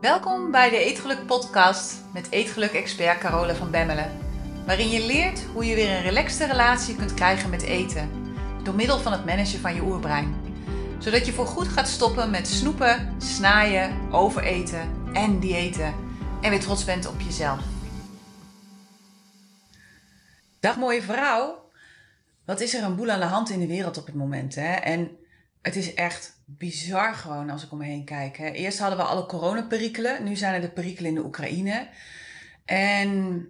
Welkom bij de Eetgeluk podcast met Eetgeluk-expert Carole van Bemmelen. Waarin je leert hoe je weer een relaxte relatie kunt krijgen met eten. Door middel van het managen van je oerbrein. Zodat je voorgoed gaat stoppen met snoepen, snaaien, overeten en diëten. En weer trots bent op jezelf. Dag mooie vrouw. Wat is er een boel aan de hand in de wereld op het moment hè? En het is echt bizar gewoon als ik om me heen kijk. Hè. Eerst hadden we alle coronaperikelen, nu zijn er de perikelen in de Oekraïne. En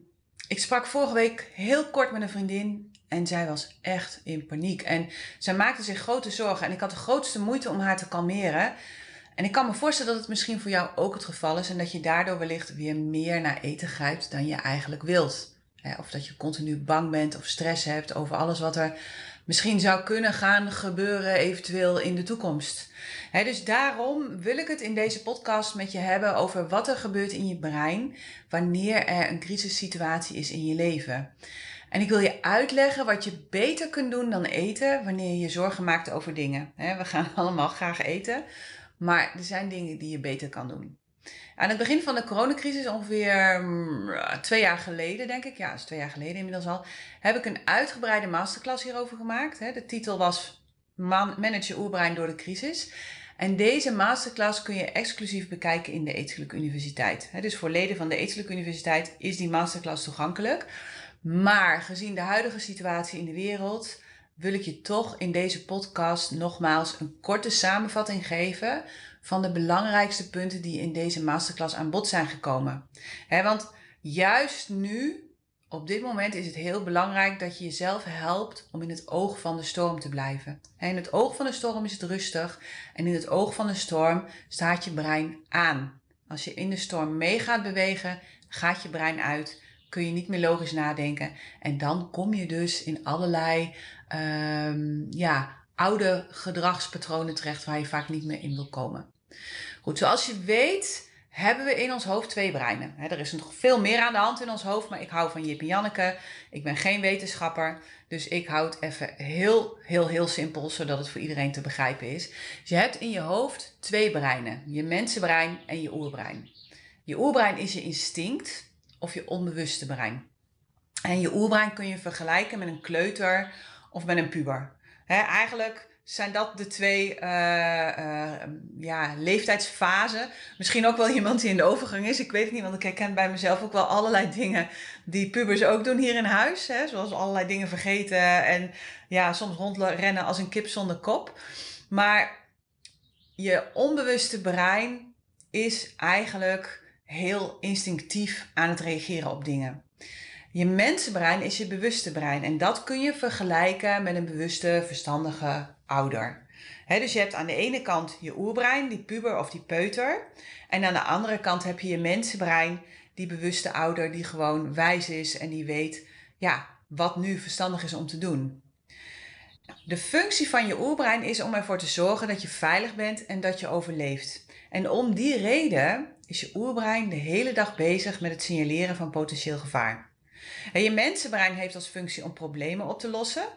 ik sprak vorige week heel kort met een vriendin en zij was echt in paniek. En zij maakte zich grote zorgen en ik had de grootste moeite om haar te kalmeren. En ik kan me voorstellen dat het misschien voor jou ook het geval is en dat je daardoor wellicht weer meer naar eten grijpt dan je eigenlijk wilt. Of dat je continu bang bent of stress hebt over alles wat er misschien zou kunnen gaan gebeuren, eventueel in de toekomst. dus daarom wil ik het in deze podcast met je hebben over wat er gebeurt in je brein wanneer er een crisissituatie is in je leven. En ik wil je uitleggen wat je beter kunt doen dan eten wanneer je je zorgen maakt over dingen. we gaan allemaal graag eten, maar er zijn dingen die je beter kan doen. Aan het begin van de coronacrisis, ongeveer mm, twee jaar geleden, denk ik, ja, dat is twee jaar geleden inmiddels al, heb ik een uitgebreide masterclass hierover gemaakt. De titel was Manage je oerbrein door de crisis. En deze masterclass kun je exclusief bekijken in de Eetgeluk Universiteit. Dus voor leden van de Eetgeluk Universiteit is die masterclass toegankelijk. Maar gezien de huidige situatie in de wereld wil ik je toch in deze podcast nogmaals een korte samenvatting geven van de belangrijkste punten die in deze masterclass aan bod zijn gekomen. want juist nu, op dit moment, is het heel belangrijk dat je jezelf helpt om in het oog van de storm te blijven. in het oog van de storm is het rustig en in het oog van de storm staat je brein aan. Als je in de storm mee gaat bewegen, gaat je brein uit, kun je niet meer logisch nadenken en dan kom je dus in allerlei um, ja, oude gedragspatronen terecht waar je vaak niet meer in wil komen. Goed, zoals je weet hebben we in ons hoofd twee breinen. er is nog veel meer aan de hand in ons hoofd, maar ik hou van Jip en Janneke. Ik ben geen wetenschapper, dus ik houd het even heel, heel, heel simpel, zodat het voor iedereen te begrijpen is. Dus je hebt in je hoofd twee breinen. Je mensenbrein en je oerbrein. Je oerbrein is je instinct of je onbewuste brein. En je oerbrein kun je vergelijken met een kleuter of met een puber. Eigenlijk zijn dat de twee uh, uh, ja, leeftijdsfasen. Misschien ook wel iemand die in de overgang is. Ik weet het niet, want ik herken bij mezelf ook wel allerlei dingen die pubers ook doen hier in huis. Hè? Zoals allerlei dingen vergeten en ja, soms rondrennen als een kip zonder kop. Maar je onbewuste brein is eigenlijk heel instinctief aan het reageren op dingen. Je mensenbrein is je bewuste brein en dat kun je vergelijken met een bewuste, verstandige ouder. dus je hebt aan de ene kant je oerbrein, die puber of die peuter. En aan de andere kant heb je je mensenbrein, die bewuste ouder, die gewoon wijs is en die weet ja, wat nu verstandig is om te doen. De functie van je oerbrein is om ervoor te zorgen dat je veilig bent en dat je overleeft. En om die reden is je oerbrein de hele dag bezig met het signaleren van potentieel gevaar. En je mensenbrein heeft als functie om problemen op te lossen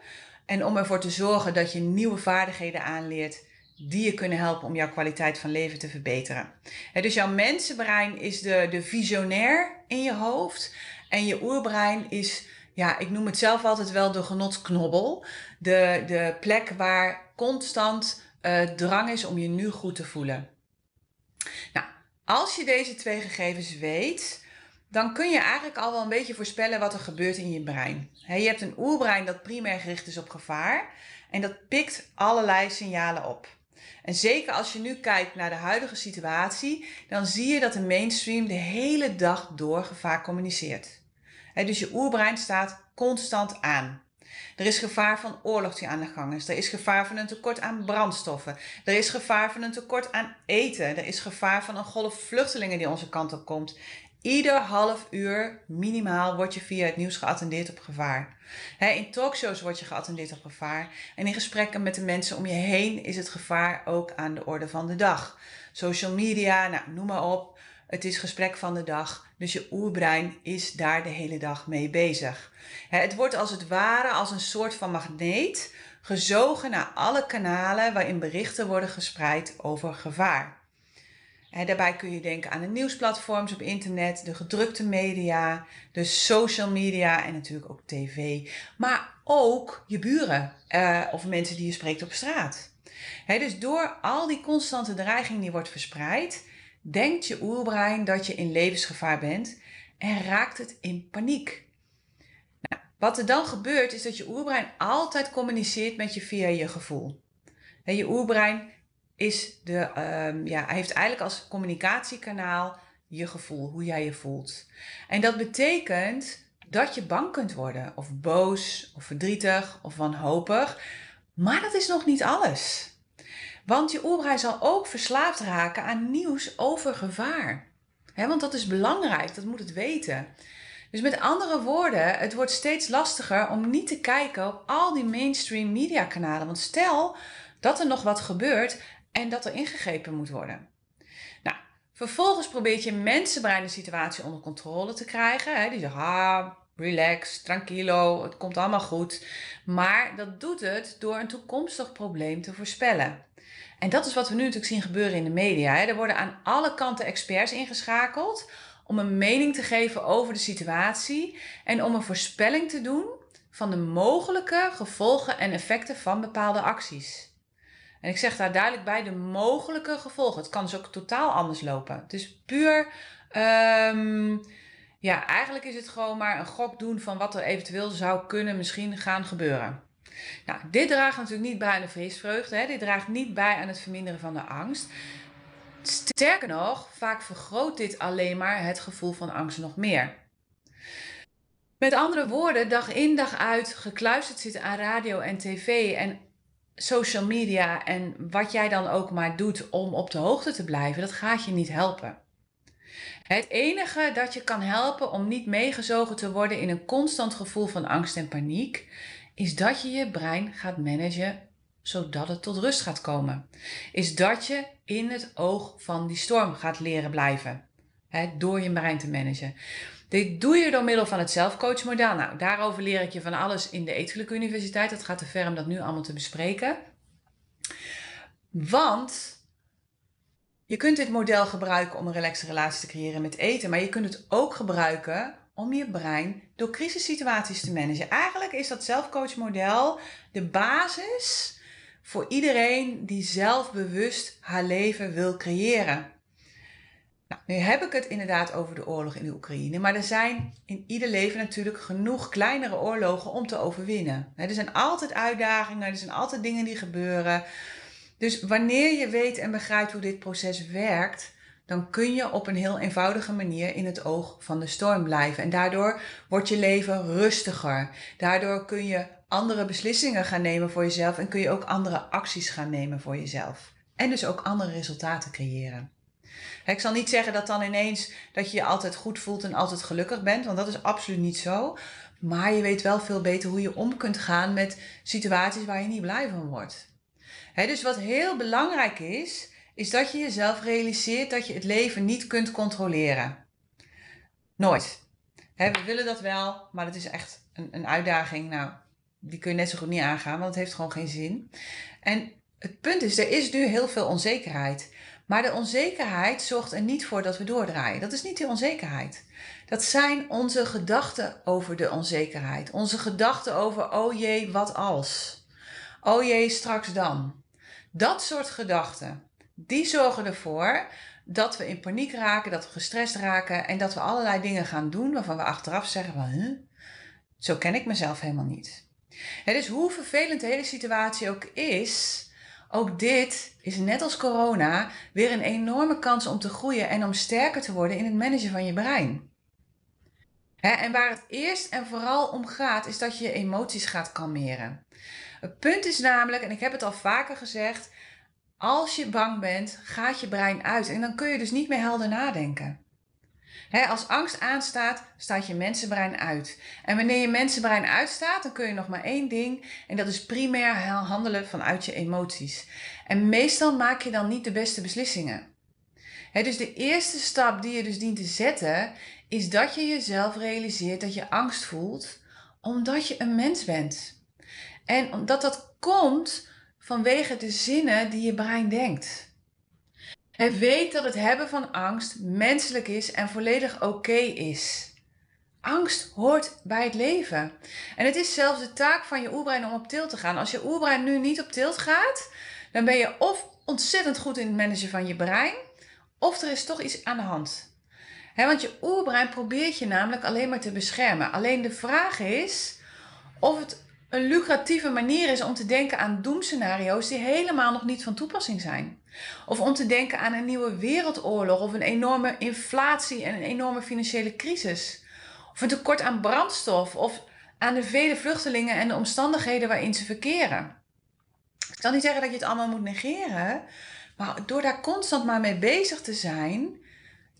en om ervoor te zorgen dat je nieuwe vaardigheden aanleert die je kunnen helpen om jouw kwaliteit van leven te verbeteren. dus jouw mensenbrein is de, de visionair in je hoofd en je oerbrein is, ja, ik noem het zelf altijd wel de genotsknobbel. De, de plek waar constant uh, drang is om je nu goed te voelen. Nou, als je deze twee gegevens weet, dan kun je eigenlijk al wel een beetje voorspellen wat er gebeurt in je brein. je hebt een oerbrein dat primair gericht is op gevaar en dat pikt allerlei signalen op. En zeker als je nu kijkt naar de huidige situatie, dan zie je dat de mainstream de hele dag door gevaar communiceert. dus je oerbrein staat constant aan. Er is gevaar van oorlog die aan de gang is. Er is gevaar van een tekort aan brandstoffen. Er is gevaar van een tekort aan eten. Er is gevaar van een golf vluchtelingen die onze kant op komt. Ieder half uur minimaal word je via het nieuws geattendeerd op gevaar. in talkshows word je geattendeerd op gevaar. En in gesprekken met de mensen om je heen is het gevaar ook aan de orde van de dag. Social media, nou, noem maar op. Het is gesprek van de dag. Dus je oerbrein is daar de hele dag mee bezig. het wordt als het ware als een soort van magneet gezogen naar alle kanalen waarin berichten worden gespreid over gevaar daarbij kun je denken aan de nieuwsplatforms op internet, de gedrukte media, de social media en natuurlijk ook tv. Maar ook je buren uh, of mensen die je spreekt op straat. dus door al die constante dreiging die wordt verspreid, denkt je oerbrein dat je in levensgevaar bent en raakt het in paniek. Nou, wat er dan gebeurt is dat je oerbrein altijd communiceert met je via je gevoel. je oerbrein is de, um, ja, heeft eigenlijk als communicatiekanaal je gevoel, hoe jij je voelt. En dat betekent dat je bang kunt worden, of boos, of verdrietig, of wanhopig. Maar dat is nog niet alles. Want je oerbrein zal ook verslaafd raken aan nieuws over gevaar. want dat is belangrijk, dat moet het weten. Dus met andere woorden, het wordt steeds lastiger om niet te kijken op al die mainstream mediakanalen. Want stel dat er nog wat gebeurt en dat er ingegrepen moet worden. Nou, vervolgens probeert je mensenbrein de situatie onder controle te krijgen. Hè. Die ah, relax, tranquilo, het komt allemaal goed. Maar dat doet het door een toekomstig probleem te voorspellen. En dat is wat we nu natuurlijk zien gebeuren in de media. Hè. Er worden aan alle kanten experts ingeschakeld om een mening te geven over de situatie en om een voorspelling te doen van de mogelijke gevolgen en effecten van bepaalde acties. En ik zeg daar duidelijk bij de mogelijke gevolgen. Het kan dus ook totaal anders lopen. Het is puur, um, ja, eigenlijk is het gewoon maar een gok doen van wat er eventueel zou kunnen misschien gaan gebeuren. Nou, dit draagt natuurlijk niet bij aan de vreesvreugde. Hè? Dit draagt niet bij aan het verminderen van de angst. Sterker nog, vaak vergroot dit alleen maar het gevoel van angst nog meer. Met andere woorden, dag in dag uit gekluisterd zitten aan radio en tv en social media en wat jij dan ook maar doet om op de hoogte te blijven, dat gaat je niet helpen. Het enige dat je kan helpen om niet meegezogen te worden in een constant gevoel van angst en paniek, is dat je je brein gaat managen zodat het tot rust gaat komen. Is dat je in het oog van die storm gaat leren blijven. door je brein te managen. Dit doe je door middel van het zelfcoachmodel. Nou, daarover leer ik je van alles in de Eetgeluk Universiteit. Dat gaat te ver om dat nu allemaal te bespreken. Want je kunt dit model gebruiken om een relaxe relatie te creëren met eten, maar je kunt het ook gebruiken om je brein door crisissituaties te managen. Eigenlijk is dat zelfcoachmodel de basis voor iedereen die zelfbewust haar leven wil creëren. Nu heb ik het inderdaad over de oorlog in de Oekraïne, maar er zijn in ieder leven natuurlijk genoeg kleinere oorlogen om te overwinnen. Er zijn altijd uitdagingen, er zijn altijd dingen die gebeuren. Dus wanneer je weet en begrijpt hoe dit proces werkt, dan kun je op een heel eenvoudige manier in het oog van de storm blijven. En daardoor wordt je leven rustiger. Daardoor kun je andere beslissingen gaan nemen voor jezelf en kun je ook andere acties gaan nemen voor jezelf. En dus ook andere resultaten creëren. Ik zal niet zeggen dat dan ineens dat je je altijd goed voelt en altijd gelukkig bent, want dat is absoluut niet zo. Maar je weet wel veel beter hoe je om kunt gaan met situaties waar je niet blij van wordt. dus wat heel belangrijk is, is dat je jezelf realiseert dat je het leven niet kunt controleren. Nooit. we willen dat wel, maar het is echt een, een uitdaging. Nou, die kun je net zo goed niet aangaan, want het heeft gewoon geen zin. En het punt is, er is nu heel veel onzekerheid. Maar de onzekerheid zorgt er niet voor dat we doordraaien. Dat is niet de onzekerheid. Dat zijn onze gedachten over de onzekerheid. Onze gedachten over, oh jee, wat als? Oh jee, straks dan. Dat soort gedachten, die zorgen ervoor dat we in paniek raken, dat we gestrest raken en dat we allerlei dingen gaan doen waarvan we achteraf zeggen van, zo ken ik mezelf helemaal niet. dus hoe vervelend de hele situatie ook is, ook dit is net als corona weer een enorme kans om te groeien en om sterker te worden in het managen van je brein. en waar het eerst en vooral om gaat, is dat je je emoties gaat kalmeren. Het punt is namelijk, en ik heb het al vaker gezegd, als je bang bent, gaat je brein uit en dan kun je dus niet meer helder nadenken als angst aanstaat, staat je mensenbrein uit. En wanneer je mensenbrein uitstaat, dan kun je nog maar één ding. En dat is primair handelen vanuit je emoties. En meestal maak je dan niet de beste beslissingen. dus de eerste stap die je dus dient te zetten, is dat je jezelf realiseert dat je angst voelt, omdat je een mens bent. En omdat dat komt vanwege de zinnen die je brein denkt. En weet dat het hebben van angst menselijk is en volledig oké is. Angst hoort bij het leven. En het is zelfs de taak van je oerbrein om op tilt te gaan. Als je oerbrein nu niet op tilt gaat, dan ben je of ontzettend goed in het managen van je brein, of er is toch iets aan de hand. want je oerbrein probeert je namelijk alleen maar te beschermen. Alleen de vraag is of het een lucratieve manier is om te denken aan doemscenario's die helemaal nog niet van toepassing zijn. Of om te denken aan een nieuwe wereldoorlog of een enorme inflatie en een enorme financiële crisis. Of een tekort aan brandstof of aan de vele vluchtelingen en de omstandigheden waarin ze verkeren. Ik kan niet zeggen dat je het allemaal moet negeren, maar door daar constant maar mee bezig te zijn,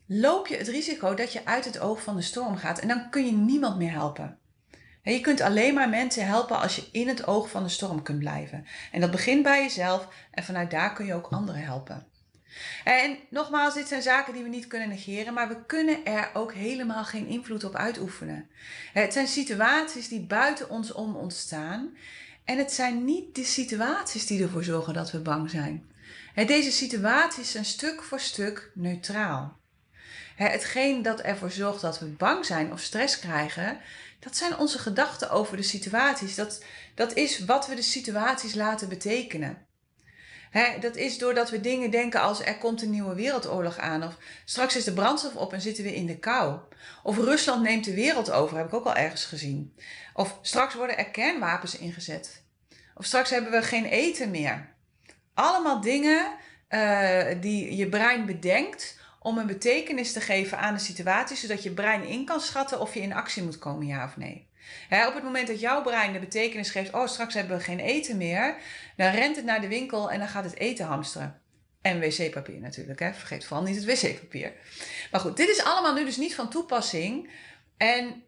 loop je het risico dat je uit het oog van de storm gaat en dan kun je niemand meer helpen. Je kunt alleen maar mensen helpen als je in het oog van de storm kunt blijven. En dat begint bij jezelf en vanuit daar kun je ook anderen helpen. En nogmaals, dit zijn zaken die we niet kunnen negeren, maar we kunnen er ook helemaal geen invloed op uitoefenen. Het zijn situaties die buiten ons om ontstaan. En het zijn niet de situaties die ervoor zorgen dat we bang zijn. Deze situaties zijn stuk voor stuk neutraal. Hetgeen dat ervoor zorgt dat we bang zijn of stress krijgen, dat zijn onze gedachten over de situaties. Dat, dat is wat we de situaties laten betekenen. dat is doordat we dingen denken als er komt een nieuwe wereldoorlog aan. Of straks is de brandstof op en zitten we in de kou. Of Rusland neemt de wereld over, heb ik ook al ergens gezien. Of straks worden er kernwapens ingezet. Of straks hebben we geen eten meer. Allemaal dingen uh, die je brein bedenkt om een betekenis te geven aan de situatie, zodat je brein in kan schatten of je in actie moet komen, ja of nee. op het moment dat jouw brein de betekenis geeft, oh straks hebben we geen eten meer, dan rent het naar de winkel en dan gaat het eten hamsteren. En wc-papier natuurlijk, vergeet vooral niet het wc-papier. Maar goed, dit is allemaal nu dus niet van toepassing. En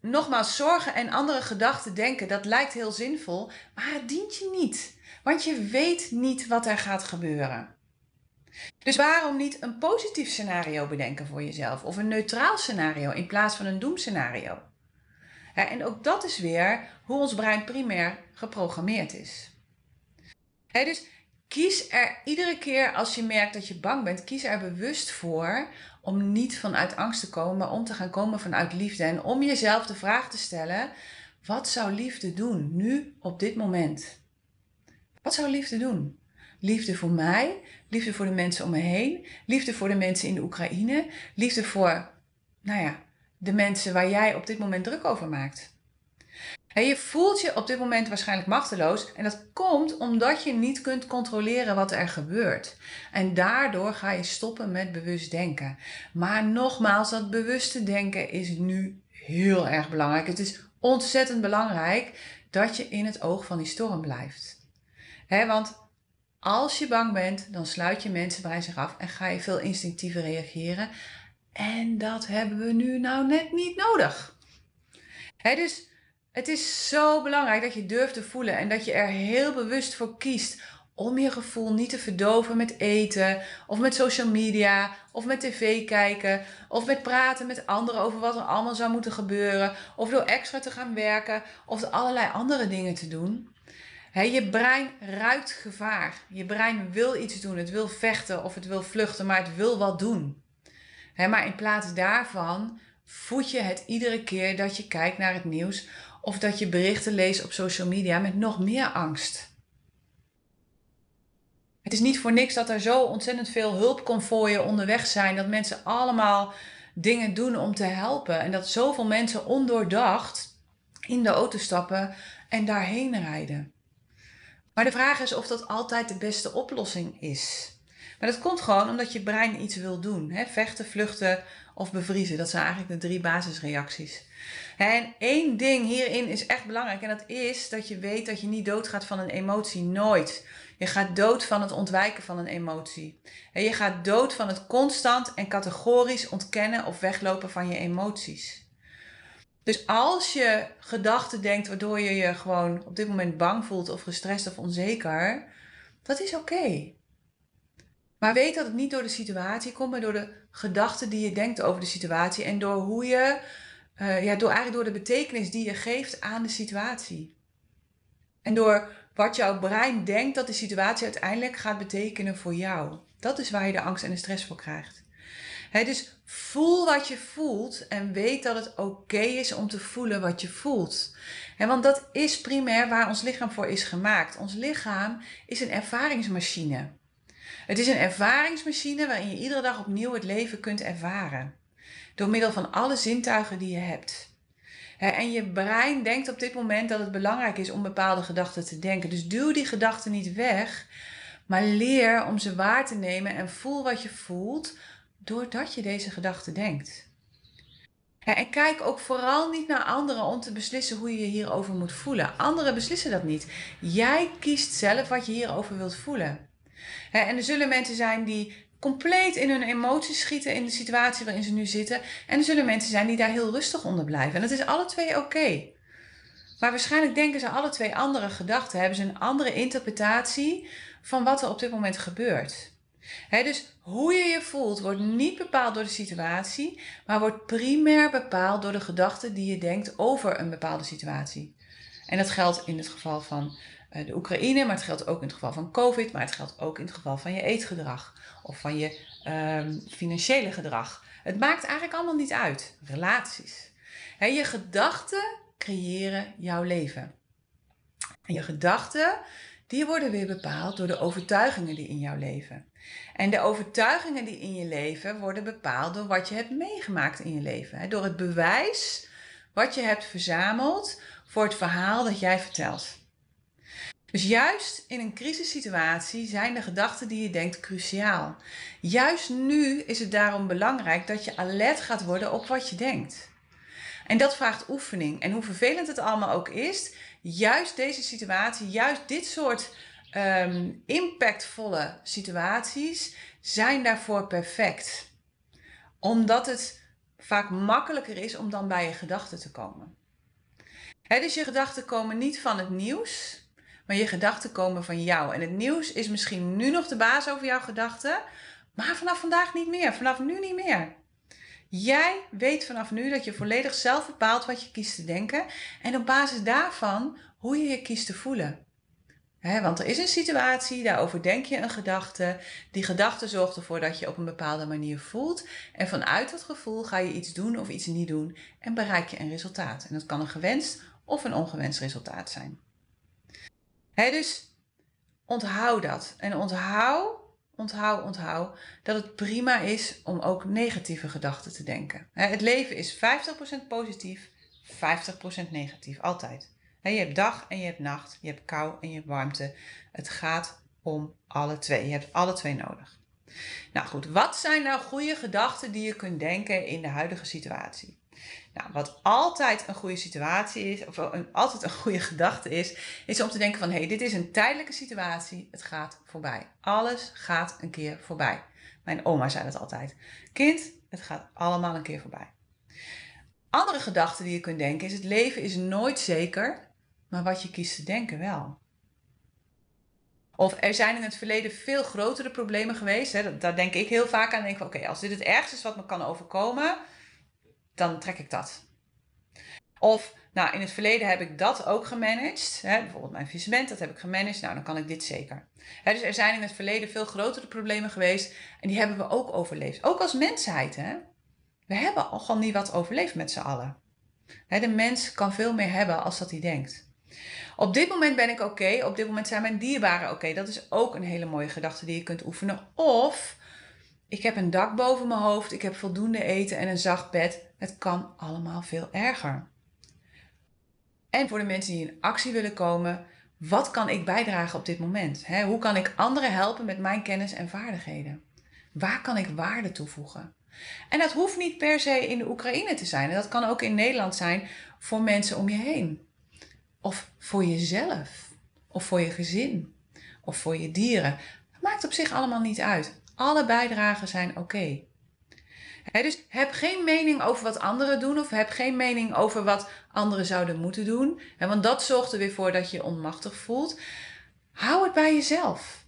nogmaals, zorgen en andere gedachten denken, dat lijkt heel zinvol, maar het dient je niet. Want je weet niet wat er gaat gebeuren. Dus waarom niet een positief scenario bedenken voor jezelf of een neutraal scenario in plaats van een doemscenario? en ook dat is weer hoe ons brein primair geprogrammeerd is. dus kies er iedere keer als je merkt dat je bang bent, kies er bewust voor om niet vanuit angst te komen, maar om te gaan komen vanuit liefde. En om jezelf de vraag te stellen: wat zou liefde doen nu op dit moment? Wat zou liefde doen? Liefde voor mij, liefde voor de mensen om me heen, liefde voor de mensen in de Oekraïne, liefde voor, nou ja, de mensen waar jij op dit moment druk over maakt. Je voelt je op dit moment waarschijnlijk machteloos en dat komt omdat je niet kunt controleren wat er gebeurt. En daardoor ga je stoppen met bewust denken. Maar nogmaals, dat bewuste denken is nu heel erg belangrijk. Het is ontzettend belangrijk dat je in het oog van die storm blijft. He, want als je bang bent, dan sluit je mensenbrein zich af en ga je veel instinctiever reageren. En dat hebben we nu nou net niet nodig. dus het is zo belangrijk dat je durft te voelen en dat je er heel bewust voor kiest om je gevoel niet te verdoven met eten of met social media of met tv kijken of met praten met anderen over wat er allemaal zou moeten gebeuren of door extra te gaan werken of allerlei andere dingen te doen je brein ruikt gevaar. Je brein wil iets doen. Het wil vechten of het wil vluchten, maar het wil wat doen. maar in plaats daarvan voed je het iedere keer dat je kijkt naar het nieuws of dat je berichten leest op social media met nog meer angst. Het is niet voor niks dat er zo ontzettend veel hulpconvooien onderweg zijn, dat mensen allemaal dingen doen om te helpen en dat zoveel mensen ondoordacht in de auto stappen en daarheen rijden. Maar de vraag is of dat altijd de beste oplossing is. Maar dat komt gewoon omdat je brein iets wil doen. Hè? Vechten, vluchten of bevriezen. Dat zijn eigenlijk de drie basisreacties. En één ding hierin is echt belangrijk. En dat is dat je weet dat je niet doodgaat van een emotie. Nooit. Je gaat dood van het ontwijken van een emotie. En je gaat dood van het constant en categorisch ontkennen of weglopen van je emoties. Dus als je gedachten denkt waardoor je je gewoon op dit moment bang voelt of gestrest of onzeker, dat is oké. Maar weet dat het niet door de situatie komt, maar door de gedachten die je denkt over de situatie en door hoe je, uh, ja, door eigenlijk door de betekenis die je geeft aan de situatie. En door wat jouw brein denkt dat de situatie uiteindelijk gaat betekenen voor jou. Dat is waar je de angst en de stress voor krijgt. Dus voel wat je voelt en weet dat het oké is om te voelen wat je voelt. want dat is primair waar ons lichaam voor is gemaakt. Ons lichaam is een ervaringsmachine. Het is een ervaringsmachine waarin je iedere dag opnieuw het leven kunt ervaren. Door middel van alle zintuigen die je hebt. En je brein denkt op dit moment dat het belangrijk is om bepaalde gedachten te denken. Dus duw die gedachten niet weg, maar leer om ze waar te nemen en voel wat je voelt doordat je deze gedachten denkt. En kijk ook vooral niet naar anderen om te beslissen hoe je je hierover moet voelen. Anderen beslissen dat niet. Jij kiest zelf wat je hierover wilt voelen. En er zullen mensen zijn die compleet in hun emoties schieten in de situatie waarin ze nu zitten. En er zullen mensen zijn die daar heel rustig onder blijven. En dat is alle twee oké. Maar waarschijnlijk denken ze alle twee andere gedachten, hebben ze een andere interpretatie van wat er op dit moment gebeurt. Dus hoe je je voelt wordt niet bepaald door de situatie, maar wordt primair bepaald door de gedachten die je denkt over een bepaalde situatie. En dat geldt in het geval van eh, de Oekraïne, maar het geldt ook in het geval van COVID, maar het geldt ook in het geval van je eetgedrag of van je um, financiële gedrag. Het maakt eigenlijk allemaal niet uit. Relaties. je gedachten creëren jouw leven. En je gedachten, die worden weer bepaald door de overtuigingen die in jouw leven. En de overtuigingen die in je leven worden bepaald door wat je hebt meegemaakt in je leven. Door het bewijs wat je hebt verzameld voor het verhaal dat jij vertelt. Dus juist in een crisissituatie zijn de gedachten die je denkt cruciaal. Juist nu is het daarom belangrijk dat je alert gaat worden op wat je denkt. En dat vraagt oefening. En hoe vervelend het allemaal ook is, juist deze situatie, juist dit soort um, impactvolle situaties zijn daarvoor perfect. Omdat het vaak makkelijker is om dan bij je gedachten te komen. dus je gedachten komen niet van het nieuws, maar je gedachten komen van jou. En het nieuws is misschien nu nog de baas over jouw gedachten, maar vanaf vandaag niet meer. Vanaf nu niet meer. Jij weet vanaf nu dat je volledig zelf bepaalt wat je kiest te denken en op basis daarvan hoe je je kiest te voelen. want er is een situatie, daarover denk je een gedachte. Die gedachte zorgt ervoor dat je op een bepaalde manier voelt. En vanuit dat gevoel ga je iets doen of iets niet doen en bereik je een resultaat. En dat kan een gewenst of een ongewenst resultaat zijn dus onthoud dat. En onthoud, onthoud, onthoud dat het prima is om ook negatieve gedachten te denken. het leven is 50% positief, 50% negatief. Altijd. je hebt dag en je hebt nacht. Je hebt kou en je hebt warmte. Het gaat om alle twee. Je hebt alle twee nodig. Nou goed, wat zijn nou goede gedachten die je kunt denken in de huidige situatie? Nou, wat altijd een goede situatie is, of een, altijd een goede gedachte is, is om te denken van hé, hey, dit is een tijdelijke situatie, het gaat voorbij. Alles gaat een keer voorbij. Mijn oma zei dat altijd. Kind, het gaat allemaal een keer voorbij. Andere gedachten die je kunt denken is het leven is nooit zeker, maar wat je kiest te denken wel. Of er zijn in het verleden veel grotere problemen geweest. Hè, daar denk ik heel vaak aan. Denk van oké, als dit het ergste is wat me kan overkomen, dan trek ik dat. Of, nou, in het verleden heb ik dat ook gemanaged. Hè, bijvoorbeeld mijn visement, dat heb ik gemanaged. Nou, dan kan ik dit zeker. Hè, dus er zijn in het verleden veel grotere problemen geweest. En die hebben we ook overleefd. Ook als mensheid, hè. We hebben al gewoon niet wat overleefd met z'n allen. Hè, de mens kan veel meer hebben als dat hij denkt. Op dit moment ben ik oké. Op dit moment zijn mijn dierbaren oké. Dat is ook een hele mooie gedachte die je kunt oefenen. Of ik heb een dak boven mijn hoofd, ik heb voldoende eten en een zacht bed. Het kan allemaal veel erger. En voor de mensen die in actie willen komen, wat kan ik bijdragen op dit moment? hoe kan ik anderen helpen met mijn kennis en vaardigheden? Waar kan ik waarde toevoegen? En dat hoeft niet per se in de Oekraïne te zijn. Dat kan ook in Nederland zijn voor mensen om je heen. Of voor jezelf. Of voor je gezin. Of voor je dieren. Het maakt op zich allemaal niet uit. Alle bijdragen zijn oké. dus heb geen mening over wat anderen doen of heb geen mening over wat anderen zouden moeten doen. want dat zorgt er weer voor dat je je onmachtig voelt. Hou het bij jezelf.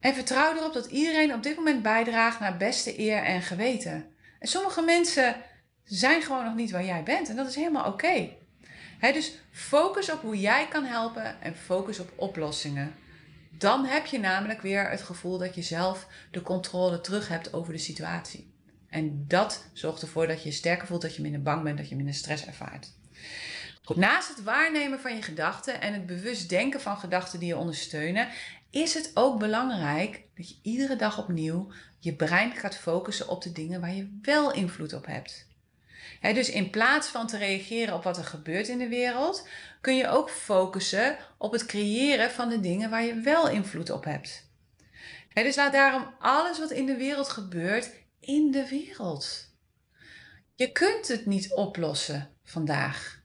En vertrouw erop dat iedereen op dit moment bijdraagt naar beste eer en geweten. En sommige mensen zijn gewoon nog niet waar jij bent en dat is helemaal oké. dus focus op hoe jij kan helpen en focus op oplossingen. Dan heb je namelijk weer het gevoel dat je zelf de controle terug hebt over de situatie. En dat zorgt ervoor dat je je sterker voelt, dat je minder bang bent, dat je minder stress ervaart. Naast het waarnemen van je gedachten en het bewust denken van gedachten die je ondersteunen, is het ook belangrijk dat je iedere dag opnieuw je brein gaat focussen op de dingen waar je wel invloed op hebt. Dus in plaats van te reageren op wat er gebeurt in de wereld, kun je ook focussen op het creëren van de dingen waar je wel invloed op hebt. dus laat daarom alles wat in de wereld gebeurt in de wereld. Je kunt het niet oplossen vandaag.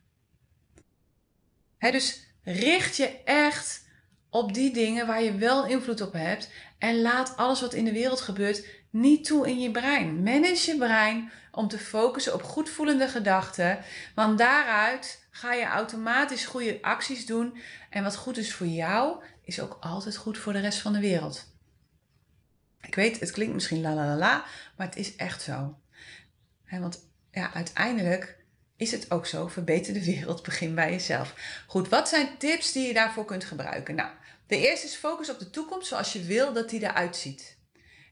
dus richt je echt op die dingen waar je wel invloed op hebt en laat alles wat in de wereld gebeurt niet toe in je brein. Manage je brein om te focussen op goedvoelende gedachten, want daaruit ga je automatisch goede acties doen en wat goed is voor jou is ook altijd goed voor de rest van de wereld. Ik weet, het klinkt misschien la la la la, maar het is echt zo. want ja, uiteindelijk is het ook zo. Verbeter de wereld, begin bij jezelf. Goed, wat zijn tips die je daarvoor kunt gebruiken? Nou, de eerste is focus op de toekomst zoals je wil dat die eruit ziet.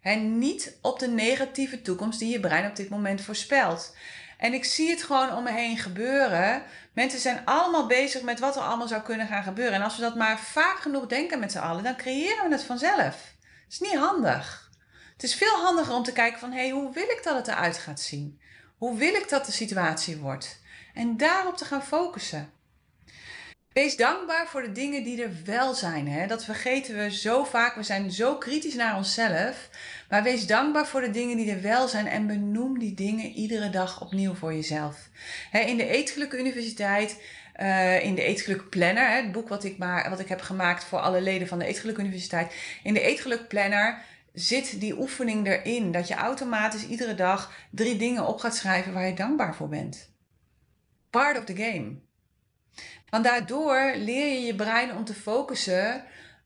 En niet op de negatieve toekomst die je brein op dit moment voorspelt. En ik zie het gewoon om me heen gebeuren. Mensen zijn allemaal bezig met wat er allemaal zou kunnen gaan gebeuren. En als we dat maar vaak genoeg denken met z'n allen, dan creëren we het vanzelf. Het is niet handig. Het is veel handiger om te kijken van, hé, hey, hoe wil ik dat het eruit gaat zien? Hoe wil ik dat de situatie wordt? En daarop te gaan focussen. Wees dankbaar voor de dingen die er wel zijn. Hè? Dat vergeten we zo vaak. We zijn zo kritisch naar onszelf. Maar wees dankbaar voor de dingen die er wel zijn. En benoem die dingen iedere dag opnieuw voor jezelf. in de Eetgeluk Universiteit. Uh, in de Eetgeluk Planner, het boek wat ik, maar, wat ik heb gemaakt voor alle leden van de Eetgeluk Universiteit. In de Eetgeluk Planner zit die oefening erin. Dat je automatisch iedere dag drie dingen op gaat schrijven waar je dankbaar voor bent. Part of the game. Want daardoor leer je je brein om te focussen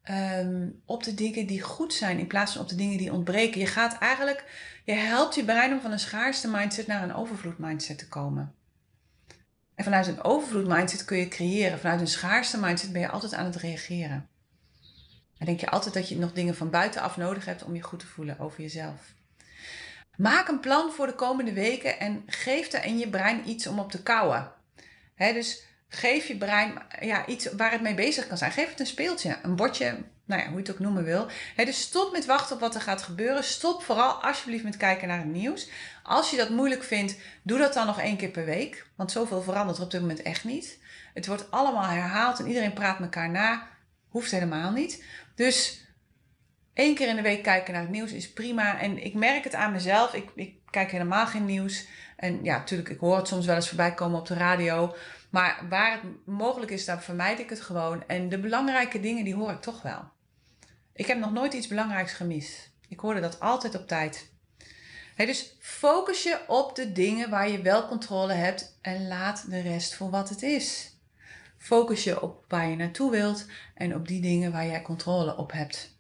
um, op de dingen die goed zijn in plaats van op de dingen die ontbreken. Je gaat eigenlijk, je helpt je brein om van een schaarste mindset naar een overvloed mindset te komen. En vanuit een overvloed mindset kun je creëren. Vanuit een schaarste mindset ben je altijd aan het reageren. Dan denk je altijd dat je nog dingen van buitenaf nodig hebt om je goed te voelen over jezelf. Maak een plan voor de komende weken en geef er in je brein iets om op te kouwen. dus geef je brein ja, iets waar het mee bezig kan zijn. Geef het een speeltje, een bordje, nou ja, hoe je het ook noemen wil. dus stop met wachten op wat er gaat gebeuren. Stop vooral alsjeblieft met kijken naar het nieuws. Als je dat moeilijk vindt, doe dat dan nog één keer per week. Want zoveel verandert er op dit moment echt niet. Het wordt allemaal herhaald en iedereen praat elkaar na. Hoeft helemaal niet. Dus één keer in de week kijken naar het nieuws is prima. En ik merk het aan mezelf. Ik, ik kijk helemaal geen nieuws. En ja, natuurlijk, ik hoor het soms wel eens voorbij komen op de radio. Maar waar het mogelijk is, dan vermijd ik het gewoon. En de belangrijke dingen, die hoor ik toch wel. Ik heb nog nooit iets belangrijks gemist. Ik hoorde dat altijd op tijd. dus focus je op de dingen waar je wel controle hebt en laat de rest voor wat het is. Focus je op waar je naartoe wilt en op die dingen waar jij controle op hebt.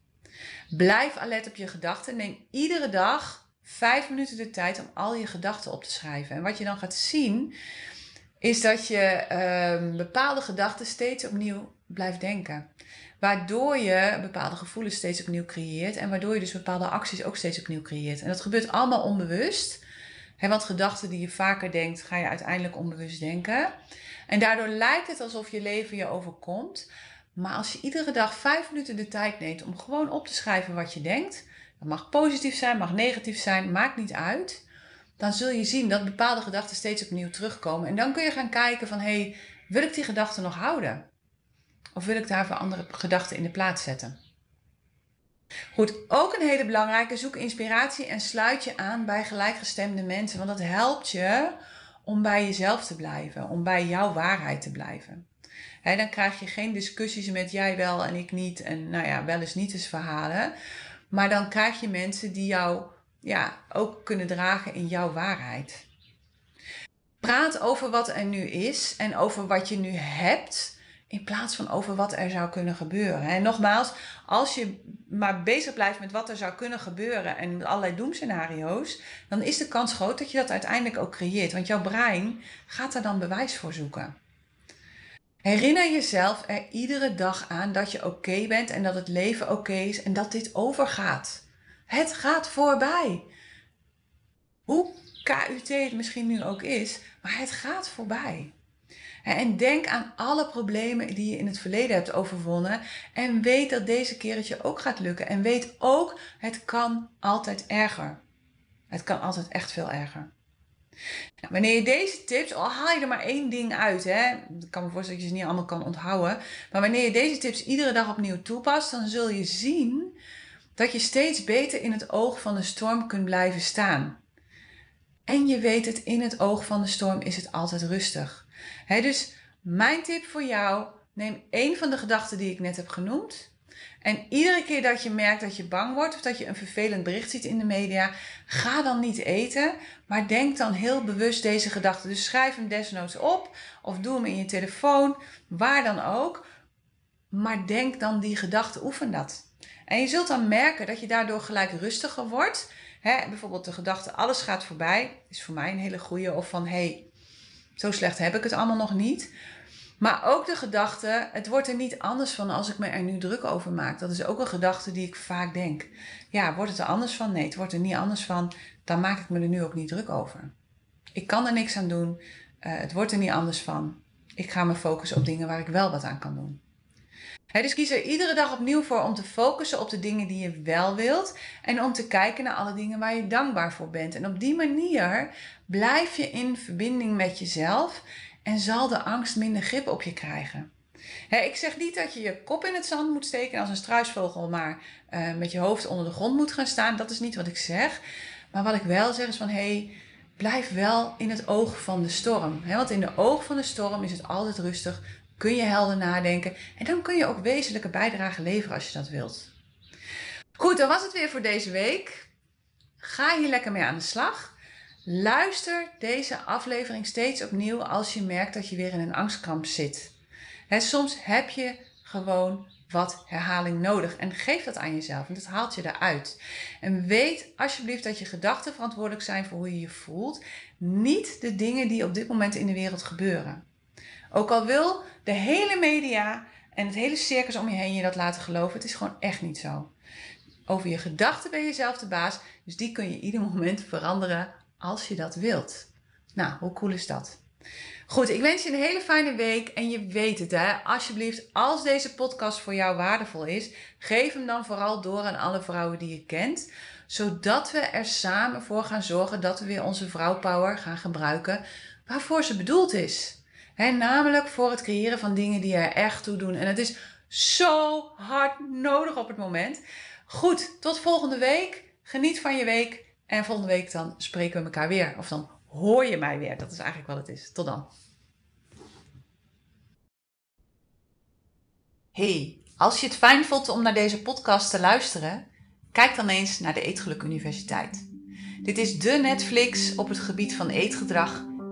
Blijf alert op je gedachten. Neem iedere dag vijf minuten de tijd om al je gedachten op te schrijven. En wat je dan gaat zien, is dat je um, bepaalde gedachten steeds opnieuw blijft denken. Waardoor je bepaalde gevoelens steeds opnieuw creëert. En waardoor je dus bepaalde acties ook steeds opnieuw creëert. En dat gebeurt allemaal onbewust. Want gedachten die je vaker denkt, ga je uiteindelijk onbewust denken. En daardoor lijkt het alsof je leven je overkomt. Maar als je iedere dag vijf minuten de tijd neemt om gewoon op te schrijven wat je denkt. Dat mag positief zijn, mag negatief zijn, maakt niet uit dan zul je zien dat bepaalde gedachten steeds opnieuw terugkomen. En dan kun je gaan kijken van, hé, hey, wil ik die gedachten nog houden? Of wil ik daarvoor andere gedachten in de plaats zetten? Goed, ook een hele belangrijke, zoek inspiratie en sluit je aan bij gelijkgestemde mensen. Want dat helpt je om bij jezelf te blijven, om bij jouw waarheid te blijven. dan krijg je geen discussies met jij wel en ik niet en nou ja, wel eens niet eens verhalen. Maar dan krijg je mensen die jou ja, ook kunnen dragen in jouw waarheid. Praat over wat er nu is en over wat je nu hebt. In plaats van over wat er zou kunnen gebeuren. En nogmaals, als je maar bezig blijft met wat er zou kunnen gebeuren en allerlei doemscenario's, dan is de kans groot dat je dat uiteindelijk ook creëert. Want jouw brein gaat er dan bewijs voor zoeken. Herinner jezelf er iedere dag aan dat je oké bent en dat het leven oké is en dat dit overgaat. Het gaat voorbij. Hoe KUT het misschien nu ook is, maar het gaat voorbij. En denk aan alle problemen die je in het verleden hebt overwonnen. En weet dat deze keer het je ook gaat lukken. En weet ook, het kan altijd erger. Het kan altijd echt veel erger. Nou, wanneer je deze tips, al haal je er maar één ding uit, hè, ik kan me voorstellen dat je ze niet allemaal kan onthouden, maar wanneer je deze tips iedere dag opnieuw toepast, dan zul je zien dat je steeds beter in het oog van de storm kunt blijven staan. En je weet het, in het oog van de storm is het altijd rustig. dus mijn tip voor jou, neem één van de gedachten die ik net heb genoemd en iedere keer dat je merkt dat je bang wordt of dat je een vervelend bericht ziet in de media, ga dan niet eten, maar denk dan heel bewust deze gedachte. Dus schrijf hem desnoods op of doe hem in je telefoon, waar dan ook. Maar denk dan die gedachte, oefen dat. En je zult dan merken dat je daardoor gelijk rustiger wordt. bijvoorbeeld de gedachte, alles gaat voorbij, is voor mij een hele goede. Of van, hé, hey, zo slecht heb ik het allemaal nog niet. Maar ook de gedachte, het wordt er niet anders van als ik me er nu druk over maak. Dat is ook een gedachte die ik vaak denk. Ja, wordt het er anders van? Nee, het wordt er niet anders van. Dan maak ik me er nu ook niet druk over. Ik kan er niks aan doen. Uh, het wordt er niet anders van. Ik ga me focussen op dingen waar ik wel wat aan kan doen. Dus kies er iedere dag opnieuw voor om te focussen op de dingen die je wel wilt. En om te kijken naar alle dingen waar je dankbaar voor bent. En op die manier blijf je in verbinding met jezelf en zal de angst minder grip op je krijgen. ik zeg niet dat je je kop in het zand moet steken als een struisvogel, maar uh, met je hoofd onder de grond moet gaan staan. Dat is niet wat ik zeg. Maar wat ik wel zeg is van hey, blijf wel in het oog van de storm. want in de oog van de storm is het altijd rustig. Kun je helder nadenken. En dan kun je ook wezenlijke bijdrage leveren als je dat wilt. Goed, dan was het weer voor deze week. Ga hier lekker mee aan de slag. Luister deze aflevering steeds opnieuw als je merkt dat je weer in een angstkramp zit. soms heb je gewoon wat herhaling nodig en geef dat aan jezelf en dat haalt je eruit. En weet alsjeblieft dat je gedachten verantwoordelijk zijn voor hoe je je voelt, niet de dingen die op dit moment in de wereld gebeuren. Ook al wil de hele media en het hele circus om je heen je dat laten geloven, het is gewoon echt niet zo. Over je gedachten ben je zelf de baas, dus die kun je ieder moment veranderen als je dat wilt. Nou, hoe cool is dat? Goed, ik wens je een hele fijne week en je weet het hè. Alsjeblieft, als deze podcast voor jou waardevol is, geef hem dan vooral door aan alle vrouwen die je kent. Zodat we er samen voor gaan zorgen dat we weer onze vrouwpower gaan gebruiken waarvoor ze bedoeld is. He, namelijk voor het creëren van dingen die er echt toe doen. En het is zo hard nodig op het moment. Goed, tot volgende week. Geniet van je week. En volgende week dan spreken we elkaar weer. Of dan hoor je mij weer. Dat is eigenlijk wat het is. Tot dan. Hey, als je het fijn vond om naar deze podcast te luisteren, kijk dan eens naar de Eetgeluk Universiteit. Dit is de Netflix op het gebied van eetgedrag,